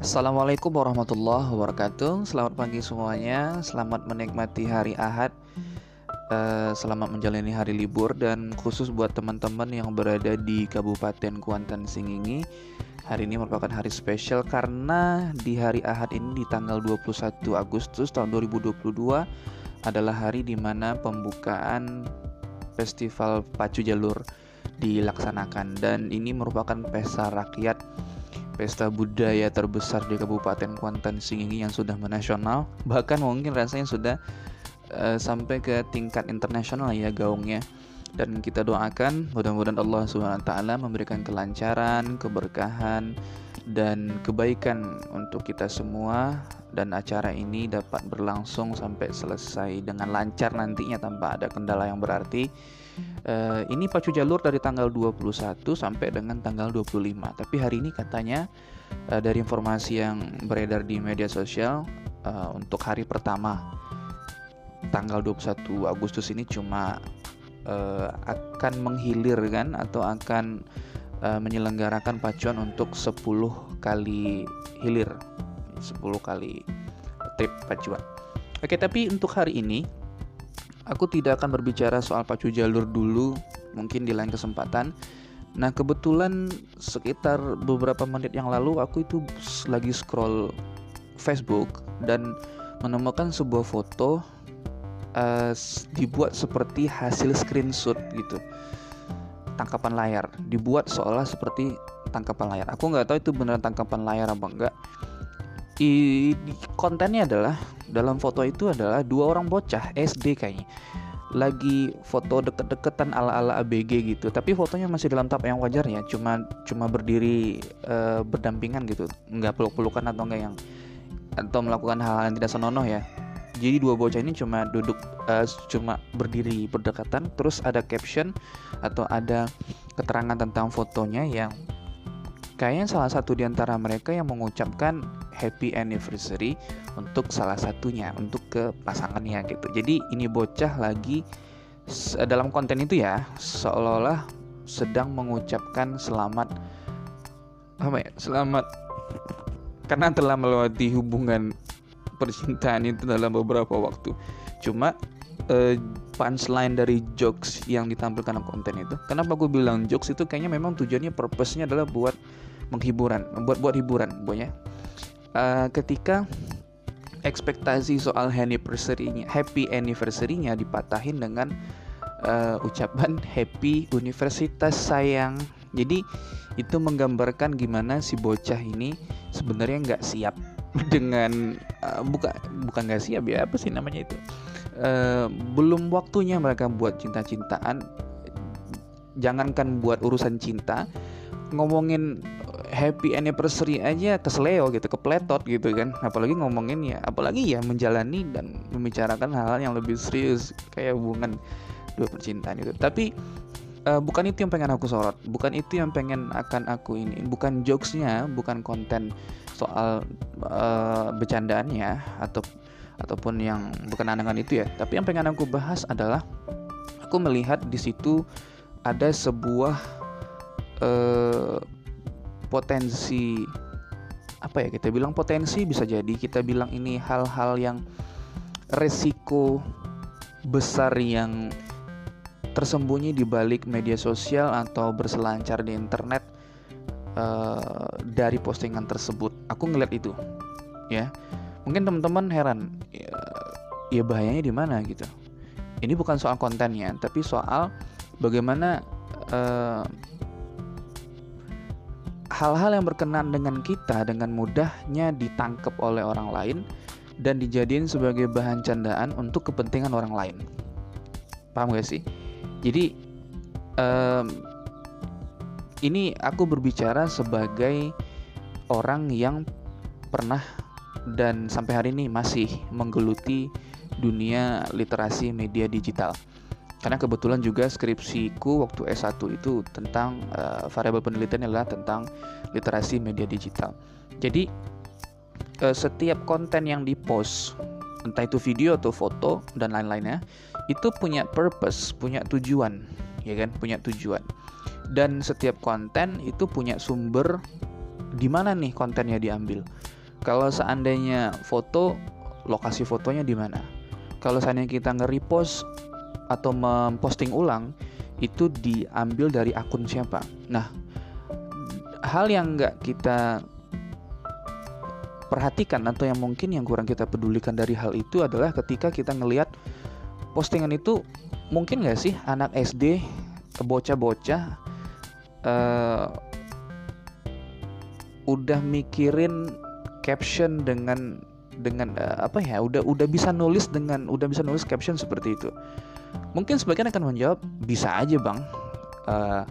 Assalamualaikum warahmatullahi wabarakatuh. Selamat pagi semuanya. Selamat menikmati hari Ahad. Uh, Selamat menjalani hari libur Dan khusus buat teman-teman yang berada di Kabupaten Kuantan Singingi Hari ini merupakan hari spesial Karena di hari Ahad ini di tanggal 21 Agustus tahun 2022 Adalah hari di mana pembukaan Festival Pacu Jalur dilaksanakan. Dan ini merupakan pesta rakyat pesta budaya terbesar di Kabupaten Kuantan Singingi yang sudah menasional. Bahkan mungkin rasanya sudah uh, sampai ke tingkat internasional ya gaungnya. Dan kita doakan mudah-mudahan Allah SWT memberikan kelancaran, keberkahan dan kebaikan untuk kita semua. Dan acara ini dapat berlangsung sampai selesai dengan lancar nantinya tanpa ada kendala yang berarti uh, ini pacu jalur dari tanggal 21 sampai dengan tanggal 25 tapi hari ini katanya uh, dari informasi yang beredar di media sosial uh, untuk hari pertama tanggal 21 Agustus ini cuma uh, akan menghilir kan atau akan uh, menyelenggarakan pacuan untuk 10 kali hilir 10 kali trip pacuan. Oke tapi untuk hari ini Aku tidak akan berbicara soal pacu jalur dulu, mungkin di lain kesempatan. Nah, kebetulan sekitar beberapa menit yang lalu aku itu lagi scroll Facebook dan menemukan sebuah foto uh, dibuat seperti hasil screenshot gitu. Tangkapan layar, dibuat seolah seperti tangkapan layar. Aku nggak tahu itu beneran tangkapan layar apa enggak. I, kontennya adalah dalam foto itu adalah dua orang bocah SD kayaknya. Lagi foto deket-deketan ala-ala ABG gitu. Tapi fotonya masih dalam tahap yang wajar ya. Cuma cuma berdiri uh, berdampingan gitu. Nggak peluk-pelukan atau enggak yang atau melakukan hal-hal yang tidak senonoh ya. Jadi dua bocah ini cuma duduk uh, cuma berdiri berdekatan. Terus ada caption atau ada keterangan tentang fotonya yang kayaknya salah satu di antara mereka yang mengucapkan happy anniversary untuk salah satunya untuk ke pasangannya gitu. Jadi ini bocah lagi dalam konten itu ya seolah-olah sedang mengucapkan selamat apa ya selamat. Karena telah melewati hubungan percintaan itu dalam beberapa waktu. Cuma uh, punchline dari jokes yang ditampilkan dalam konten itu kenapa gue bilang jokes itu kayaknya memang tujuannya purpose-nya adalah buat menghiburan buat buat hiburan pokoknya. Uh, ketika ekspektasi soal anniversary-nya happy anniversary-nya dipatahin dengan uh, ucapan happy universitas sayang. Jadi itu menggambarkan gimana si bocah ini sebenarnya nggak siap dengan uh, bukan bukan nggak siap ya apa sih namanya itu? Uh, belum waktunya mereka buat cinta-cintaan. Jangankan buat urusan cinta ngomongin happy anniversary aja kesleo gitu kepletot gitu kan. Apalagi ngomongin ya apalagi ya menjalani dan membicarakan hal-hal yang lebih serius kayak hubungan dua percintaan itu tapi uh, bukan itu yang pengen aku sorot bukan itu yang pengen akan aku ini bukan jokesnya bukan konten soal uh, bercandaannya atau ataupun yang berkenaan dengan itu ya. Tapi yang pengen aku bahas adalah aku melihat di situ ada sebuah uh, potensi apa ya kita bilang potensi bisa jadi kita bilang ini hal-hal yang resiko besar yang tersembunyi di balik media sosial atau berselancar di internet uh, dari postingan tersebut. Aku ngeliat itu, ya. Mungkin teman-teman heran, ya, ya bahayanya di mana gitu. Ini bukan soal kontennya, tapi soal bagaimana uh, hal-hal yang berkenan dengan kita dengan mudahnya ditangkap oleh orang lain dan dijadiin sebagai bahan candaan untuk kepentingan orang lain. Paham gak sih? Jadi um, ini aku berbicara sebagai orang yang pernah dan sampai hari ini masih menggeluti dunia literasi media digital karena kebetulan juga skripsiku waktu S1 itu tentang uh, variabel penelitian adalah tentang literasi media digital. Jadi uh, setiap konten yang dipost entah itu video atau foto dan lain-lainnya itu punya purpose, punya tujuan, ya kan? Punya tujuan. Dan setiap konten itu punya sumber di mana nih kontennya diambil kalau seandainya foto lokasi fotonya di mana kalau seandainya kita nge-repost atau memposting ulang itu diambil dari akun siapa. Nah hal yang nggak kita perhatikan atau yang mungkin yang kurang kita pedulikan dari hal itu adalah ketika kita ngelihat postingan itu mungkin nggak sih anak SD bocah-bocah uh, udah mikirin caption dengan dengan uh, apa ya udah udah bisa nulis dengan udah bisa nulis caption seperti itu mungkin sebagian akan menjawab bisa aja bang. Uh,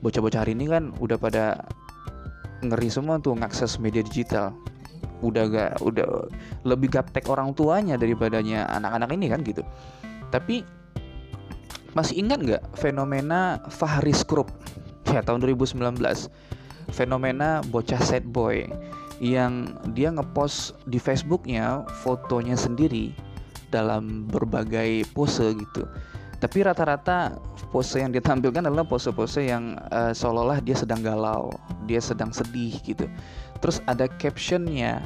bocah-bocah hari ini kan udah pada ngeri semua tuh ngakses media digital. Udah gak udah lebih gaptek orang tuanya daripadanya anak-anak ini kan gitu. Tapi masih ingat nggak fenomena Fahris Group ya tahun 2019 fenomena bocah sad boy yang dia ngepost di Facebooknya fotonya sendiri dalam berbagai pose gitu. Tapi rata-rata pose yang ditampilkan adalah pose-pose yang uh, seolah-olah dia sedang galau dia sedang sedih gitu. Terus ada captionnya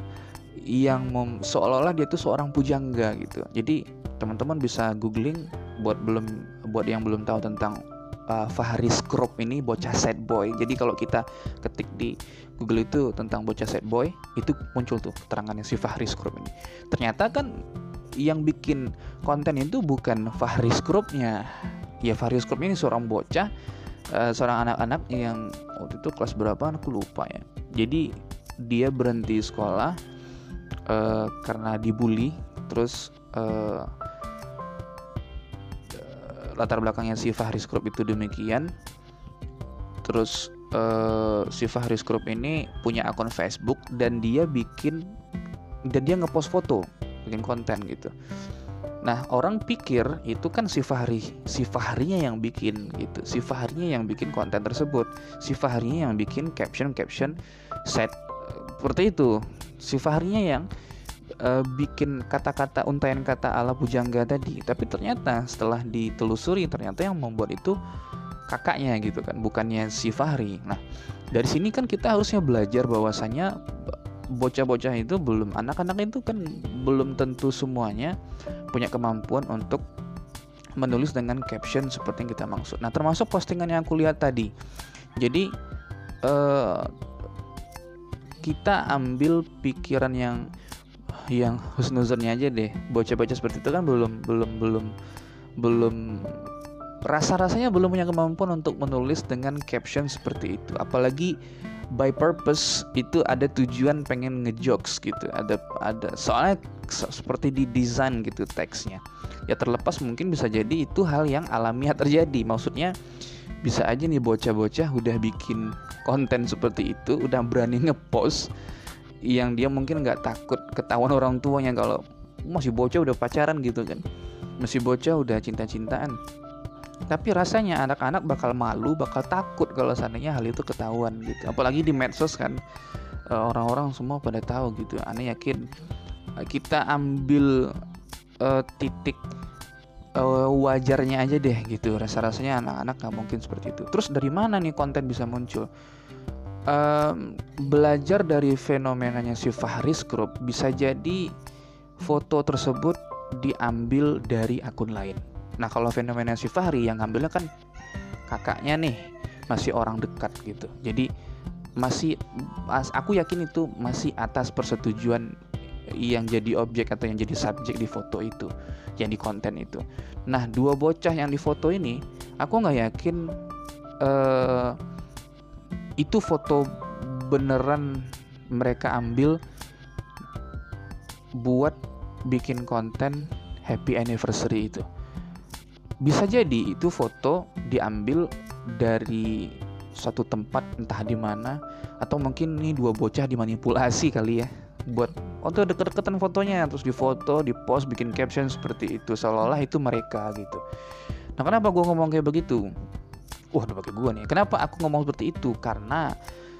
yang seolah-olah dia itu seorang pujangga gitu. Jadi teman-teman bisa googling buat belum buat yang belum tahu tentang uh, Fahris Group ini bocah sad boy. Jadi kalau kita ketik di Google itu tentang bocah sad boy itu muncul tuh keterangannya si Fahris Group ini. Ternyata kan yang bikin konten itu bukan Fahris Groupnya ya Fahris Group ini seorang bocah uh, seorang anak-anak yang waktu itu kelas berapa aku lupa ya. Jadi dia berhenti sekolah uh, karena dibully terus uh, latar belakangnya si Fahris Group itu demikian. Terus uh, si Fahris Group ini punya akun Facebook dan dia bikin dan dia ngepost foto bikin konten gitu. Nah orang pikir itu kan si Fahri Si Fahrinya yang bikin gitu. Si Fahrinya yang bikin konten tersebut. Si Fahrinya yang bikin caption-caption set Seperti itu. Si Fahrinya yang uh, bikin kata-kata untayan kata ala pujangga tadi. Tapi ternyata setelah ditelusuri Ternyata yang membuat itu kakaknya gitu kan Bukannya si Fahri. Nah dari sini kan kita harusnya belajar bahwasanya bocah-bocah itu belum anak-anak itu kan belum tentu semuanya punya kemampuan untuk menulis dengan caption seperti yang kita maksud. Nah, termasuk postingan yang aku lihat tadi. Jadi uh, kita ambil pikiran yang yang husnuzonnya aja deh. Bocah-bocah seperti itu kan belum belum belum belum rasa-rasanya belum punya kemampuan untuk menulis dengan caption seperti itu. Apalagi by purpose itu ada tujuan pengen ngejokes gitu. Ada ada soalnya seperti di desain gitu teksnya. Ya terlepas mungkin bisa jadi itu hal yang alamiah terjadi. Maksudnya bisa aja nih bocah-bocah udah bikin konten seperti itu udah berani ngepost yang dia mungkin nggak takut ketahuan orang tuanya kalau masih bocah udah pacaran gitu kan. Masih bocah udah cinta-cintaan tapi rasanya anak-anak bakal malu bakal takut kalau seandainya hal itu ketahuan gitu. Apalagi di medsos kan eh, orang-orang semua pada tahu gitu. Aneh yakin eh, kita ambil uh, titik uh, wajarnya aja deh gitu. Rasa-rasanya anak-anak nggak mungkin seperti itu. Terus dari mana nih konten bisa muncul? Um, belajar dari fenomenanya si Fahris Group bisa jadi foto tersebut diambil dari akun lain Nah kalau fenomena si Fahri yang ngambilnya kan kakaknya nih masih orang dekat gitu. Jadi masih aku yakin itu masih atas persetujuan yang jadi objek atau yang jadi subjek di foto itu, yang di konten itu. Nah dua bocah yang di foto ini, aku nggak yakin uh, itu foto beneran mereka ambil buat bikin konten happy anniversary itu bisa jadi itu foto diambil dari suatu tempat entah di mana atau mungkin ini dua bocah dimanipulasi kali ya buat untuk deket-deketan fotonya terus difoto, dipost, bikin caption seperti itu seolah-olah itu mereka gitu. Nah kenapa gue ngomong kayak begitu? Wah udah pakai gue nih. Kenapa aku ngomong seperti itu? Karena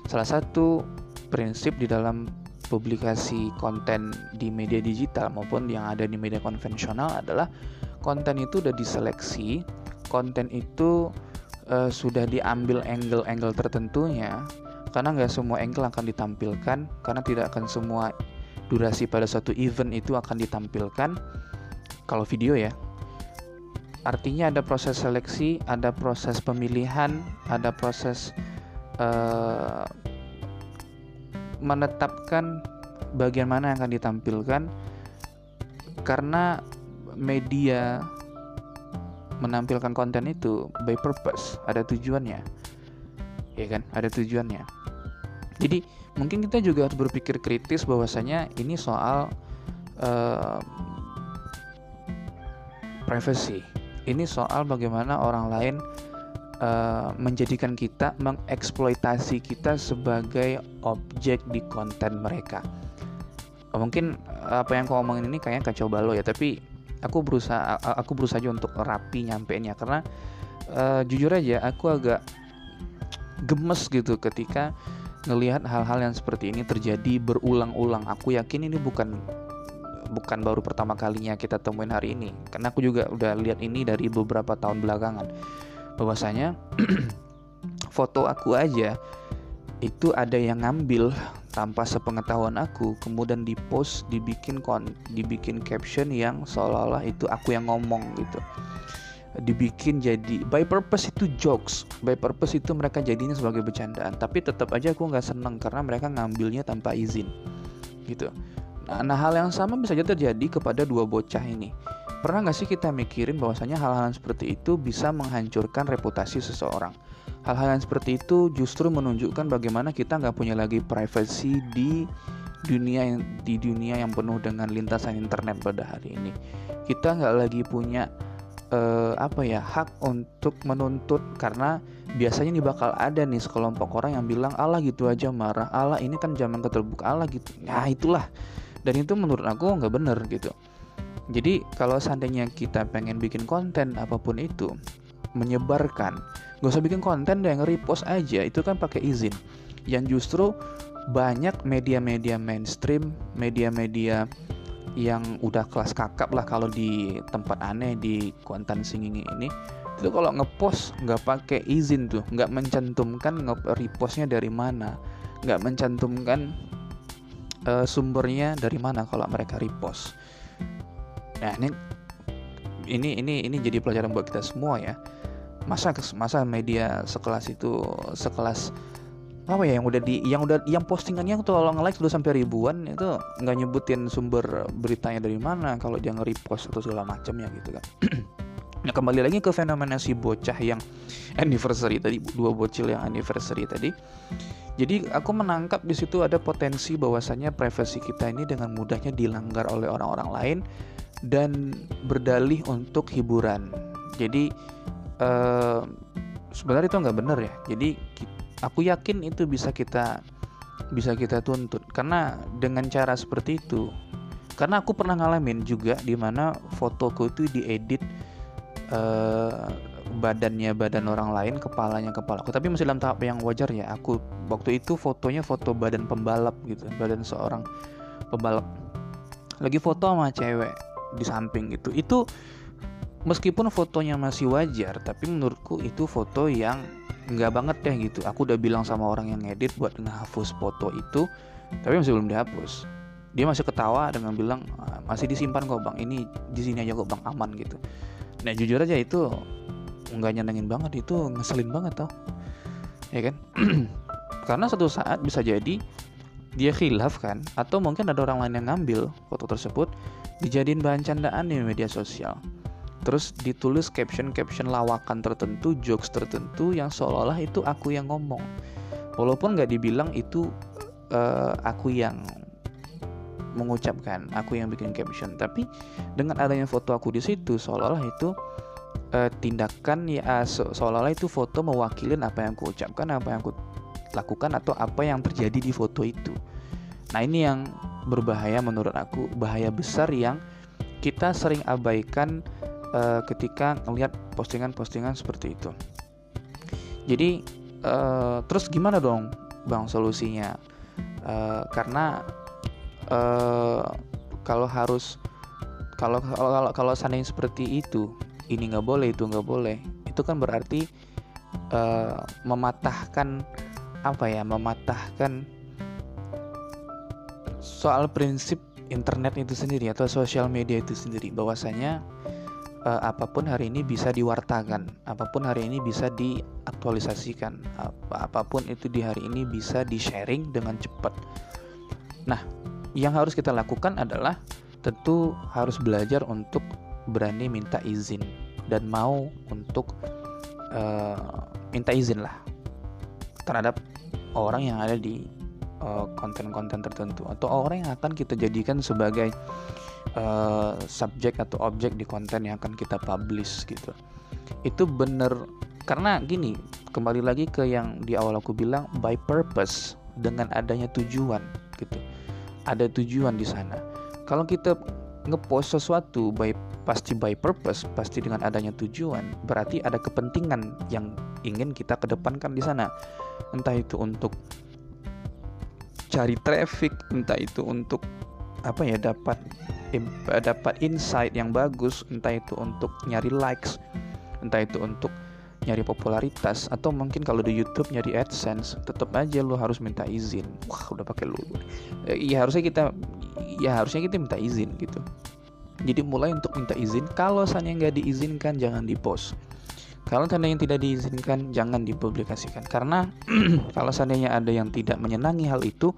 salah satu prinsip di dalam publikasi konten di media digital maupun yang ada di media konvensional adalah konten itu udah diseleksi, konten itu uh, sudah diambil angle-angle tertentunya. karena nggak semua angle akan ditampilkan karena tidak akan semua durasi pada satu event itu akan ditampilkan. Kalau video ya. Artinya ada proses seleksi ada proses pemilihan ada proses uh, menetapkan bagian mana yang akan ditampilkan. Karena media menampilkan konten itu by purpose. Ada tujuannya. Ya kan? Ada tujuannya. Jadi mungkin kita juga harus berpikir kritis bahwasanya ini soal uh, privacy. Ini soal bagaimana orang lain uh, menjadikan kita mengeksploitasi kita sebagai objek di konten mereka. Mungkin apa yang kau omongin ini kayaknya kacau balau ya tapi aku berusaha aku berusaha aja untuk rapi nyampeinnya karena uh, jujur aja aku agak gemes gitu ketika ngelihat hal-hal yang seperti ini terjadi berulang-ulang. Aku yakin ini bukan bukan baru pertama kalinya kita temuin hari ini. Karena aku juga udah lihat ini dari beberapa tahun belakangan. Bahwasanya foto aku aja itu ada yang ngambil tanpa sepengetahuan aku kemudian dipost dibikin kon dibikin caption yang seolah-olah itu aku yang ngomong gitu dibikin jadi by purpose itu jokes by purpose itu mereka jadinya sebagai bercandaan tapi tetap aja aku nggak seneng karena mereka ngambilnya tanpa izin gitu Nah, nah hal yang sama bisa saja terjadi kepada dua bocah ini. Pernah nggak sih kita mikirin bahwasanya hal-hal seperti itu bisa menghancurkan reputasi seseorang? Hal-hal yang seperti itu justru menunjukkan bagaimana kita nggak punya lagi privacy di dunia yang di dunia yang penuh dengan lintasan internet pada hari ini. Kita nggak lagi punya uh, apa ya hak untuk menuntut karena biasanya nih bakal ada nih sekelompok orang yang bilang Allah gitu aja marah. Allah ini kan zaman keterbukaan Allah gitu. Nah itulah. Dan itu menurut aku nggak bener gitu. Jadi kalau seandainya kita pengen bikin konten apa pun itu menyebarkan nggak usah bikin konten deh nge-repost aja itu kan pakai izin yang justru banyak media-media mainstream media-media yang udah kelas kakap lah kalau di tempat aneh di konten singing ini itu kalau ngepost nggak pakai izin tuh nggak mencantumkan nge-repostnya dari mana nggak mencantumkan uh, sumbernya dari mana kalau mereka repost. Nah ini ini ini ini jadi pelajaran buat kita semua ya. Masa masa media sekelas itu sekelas apa ya yang udah di yang udah yang postingannya tuh kalau nge-like sudah sampai ribuan itu nggak nyebutin sumber beritanya dari mana kalau dia nge-repost atau segala macamnya gitu kan. nah kembali lagi ke fenomena si bocah yang anniversary tadi dua bocil yang anniversary tadi jadi aku menangkap di situ ada potensi bahwasanya privasi kita ini dengan mudahnya dilanggar oleh orang-orang lain dan berdalih untuk hiburan. Jadi uh, sebenarnya itu nggak benar ya. Jadi aku yakin itu bisa kita bisa kita tuntut karena dengan cara seperti itu. Karena aku pernah ngalamin juga di mana fotoku itu diedit uh, badannya badan orang lain, kepalanya kepala aku. Tapi masih dalam tahap yang wajar ya. Aku waktu itu fotonya foto badan pembalap gitu, badan seorang pembalap. Lagi foto sama cewek di samping gitu. Itu meskipun fotonya masih wajar, tapi menurutku itu foto yang nggak banget deh gitu. Aku udah bilang sama orang yang ngedit buat ngehapus foto itu, tapi masih belum dihapus. Dia masih ketawa dengan bilang ah, masih disimpan kok bang, ini di sini aja kok bang aman gitu. Nah jujur aja itu nggak nyenengin banget itu ngeselin banget tau ya kan karena satu saat bisa jadi dia khilaf kan atau mungkin ada orang lain yang ngambil foto tersebut dijadiin bahan candaan di media sosial terus ditulis caption-caption lawakan tertentu jokes tertentu yang seolah-olah itu aku yang ngomong walaupun nggak dibilang itu uh, aku yang mengucapkan aku yang bikin caption tapi dengan adanya foto aku di situ seolah-olah itu uh, tindakan ya se seolah-olah itu foto mewakilin apa yang aku ucapkan, apa yang aku lakukan atau apa yang terjadi di foto itu. Nah, ini yang berbahaya menurut aku, bahaya besar yang kita sering abaikan uh, ketika melihat postingan-postingan seperti itu. Jadi uh, terus gimana dong, Bang solusinya? Uh, karena uh, kalau harus kalau kalau kalau seandainya seperti itu ini nggak boleh itu nggak boleh itu kan berarti uh, mematahkan apa ya mematahkan soal prinsip internet itu sendiri atau sosial media itu sendiri bahwasanya uh, apa pun hari ini bisa diwartakan, apa pun hari ini bisa diaktualisasikan, apa apa pun itu di hari ini bisa di-sharing dengan cepat. Nah, yang harus kita lakukan adalah tentu harus belajar untuk berani minta izin dan mau untuk uh, minta izin lah terhadap orang yang ada di Eh, konten-konten uh, tertentu atau orang yang akan kita jadikan sebagai uh, subjek atau objek di konten yang akan kita publish gitu. Itu bener karena gini kembali lagi ke yang di awal aku bilang by purpose dengan adanya tujuan gitu. Ada tujuan di sana. Kalau kita ngepost sesuatu by pasti by purpose pasti dengan adanya tujuan berarti ada kepentingan yang ingin kita kedepankan di sana. Entah itu untuk cari traffic entah itu untuk apa ya dapat dapat insight yang bagus entah itu untuk nyari likes entah itu untuk nyari popularitas atau mungkin kalau di YouTube nyari AdSense tetap aja lo harus minta izin. Wah udah pakai lu. Ya harusnya kita ya harusnya kita minta izin gitu. Jadi mulai untuk minta izin kalau seandainya nggak diizinkan jangan di post kalau seandainya yang tidak diizinkan, jangan dipublikasikan. Karena kalau seandainya ada yang tidak menyenangi hal itu,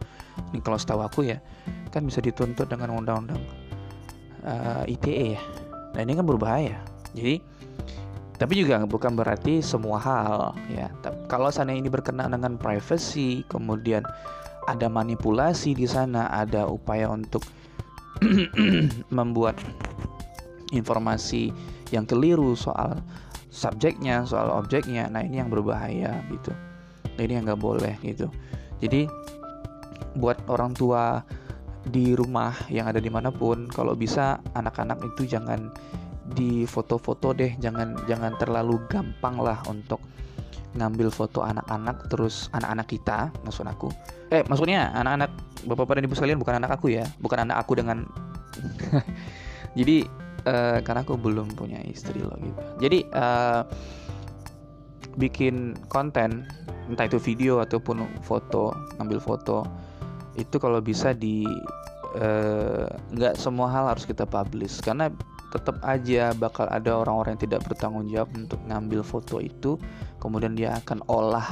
ini kalau setahu aku ya, kan bisa dituntut dengan undang-undang uh, eh, ITE ya. Nah ini kan berbahaya. Jadi, tapi juga bukan berarti semua hal ya. Kalau seandainya ini berkenaan dengan privacy, kemudian ada manipulasi di sana, ada upaya untuk membuat informasi yang keliru soal subjeknya soal objeknya nah ini yang berbahaya gitu nah, ini yang nggak boleh gitu jadi buat orang tua di rumah yang ada di mana pun kalau bisa anak-anak itu jangan di foto-foto deh jangan jangan terlalu gampang lah untuk ngambil foto anak-anak terus anak-anak kita maksud aku. Eh maksudnya anak-anak bapak-bapak dan ibu sekalian bukan anak aku ya bukan anak aku dengan jadi uh, karena aku belum punya istri loh gitu. Jadi uh, bikin konten entah itu video ataupun foto ngambil foto itu kalau bisa di eh, nggak uh, semua hal harus kita publish. Karena tetap aja bakal ada orang-orang yang tidak bertanggung jawab untuk ngambil foto itu. Kemudian dia akan olah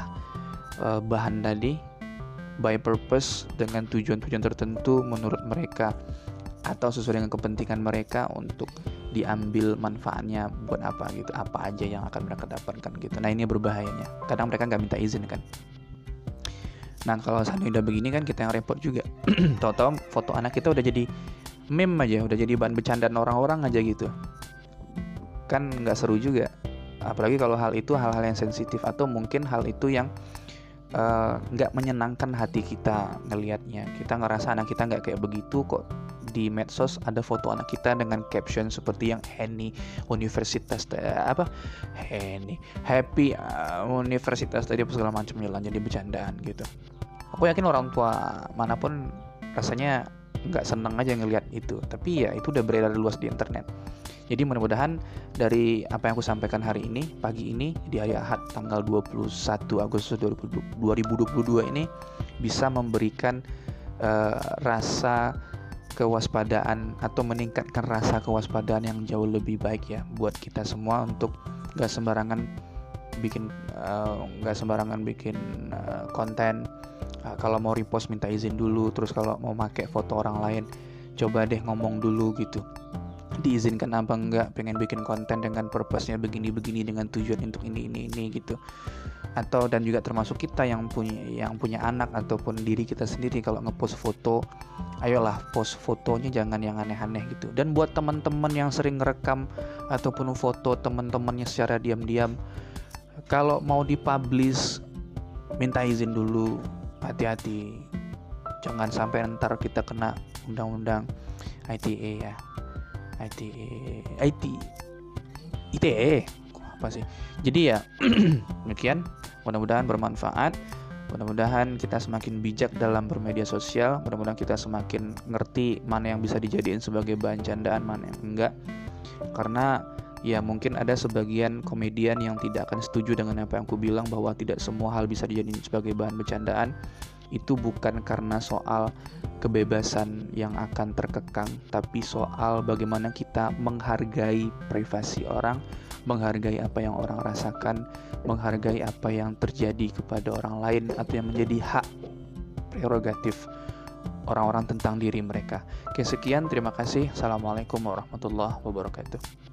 uh, bahan tadi by purpose dengan tujuan-tujuan tertentu menurut mereka atau sesuai dengan kepentingan mereka untuk diambil manfaatnya buat apa gitu. Apa aja yang akan mereka dapatkan gitu. Nah ini berbahayanya. Kadang mereka nggak minta izin kan nah kalau seandainya udah begini kan kita yang repot juga. Tahu-tahu foto anak kita udah jadi meme aja udah jadi bahan bercandaan orang-orang aja gitu. Kan nggak seru juga. Apalagi kalau hal itu hal-hal yang sensitif atau mungkin hal itu yang eh, nggak uh, menyenangkan hati kita ngelihatnya. Kita ngerasa anak kita nggak kayak begitu kok di medsos ada foto anak kita dengan caption seperti yang Henny Universitas apa? Henny. Happy uh, Universitas tadi apa segala macam jalan jadi bercandaan gitu. Aku yakin orang tua mana pun rasanya nggak seneng aja ngelihat itu. Tapi ya itu udah beredar luas di internet. Jadi mudah-mudahan dari apa yang aku sampaikan hari ini pagi ini di hari Ahad tanggal 21 Agustus 2022 ini bisa memberikan uh, rasa kewaspadaan atau meningkatkan rasa kewaspadaan yang jauh lebih baik ya buat kita semua untuk gak sembarangan bikin eh, nggak uh, sembarangan bikin uh, konten. Uh, kalau mau repost minta izin dulu terus kalau mau pakai foto orang lain coba deh ngomong dulu gitu. Diizinkan apa enggak pengen bikin konten dengan purpose-nya begini-begini dengan tujuan untuk ini ini ini gitu atau dan juga termasuk kita yang punya yang punya anak ataupun diri kita sendiri kalau ngepost foto ayolah post fotonya jangan yang aneh-aneh gitu. Dan buat teman-teman yang sering ngerekam ataupun foto teman-temannya secara diam-diam kalau mau dipublish minta izin dulu. Hati-hati. Jangan sampai ntar kita kena undang-undang ITE ya. ITE IT ITE apa sih? Jadi ya demikian Mudah-mudahan bermanfaat. Mudah-mudahan kita semakin bijak dalam bermedia sosial. Mudah-mudahan kita semakin ngerti mana yang bisa dijadiin sebagai bahan candaan, mana yang enggak. Karena ya mungkin ada sebagian komedian yang tidak akan setuju dengan apa yang aku bilang bahwa tidak semua hal bisa dijadikan sebagai bahan bercandaan itu bukan karena soal kebebasan yang akan terkekang tapi soal bagaimana kita menghargai privasi orang menghargai apa yang orang rasakan menghargai apa yang terjadi kepada orang lain atau yang menjadi hak prerogatif orang-orang tentang diri mereka. Oke, sekian. Terima kasih. Assalamualaikum warahmatullahi wabarakatuh.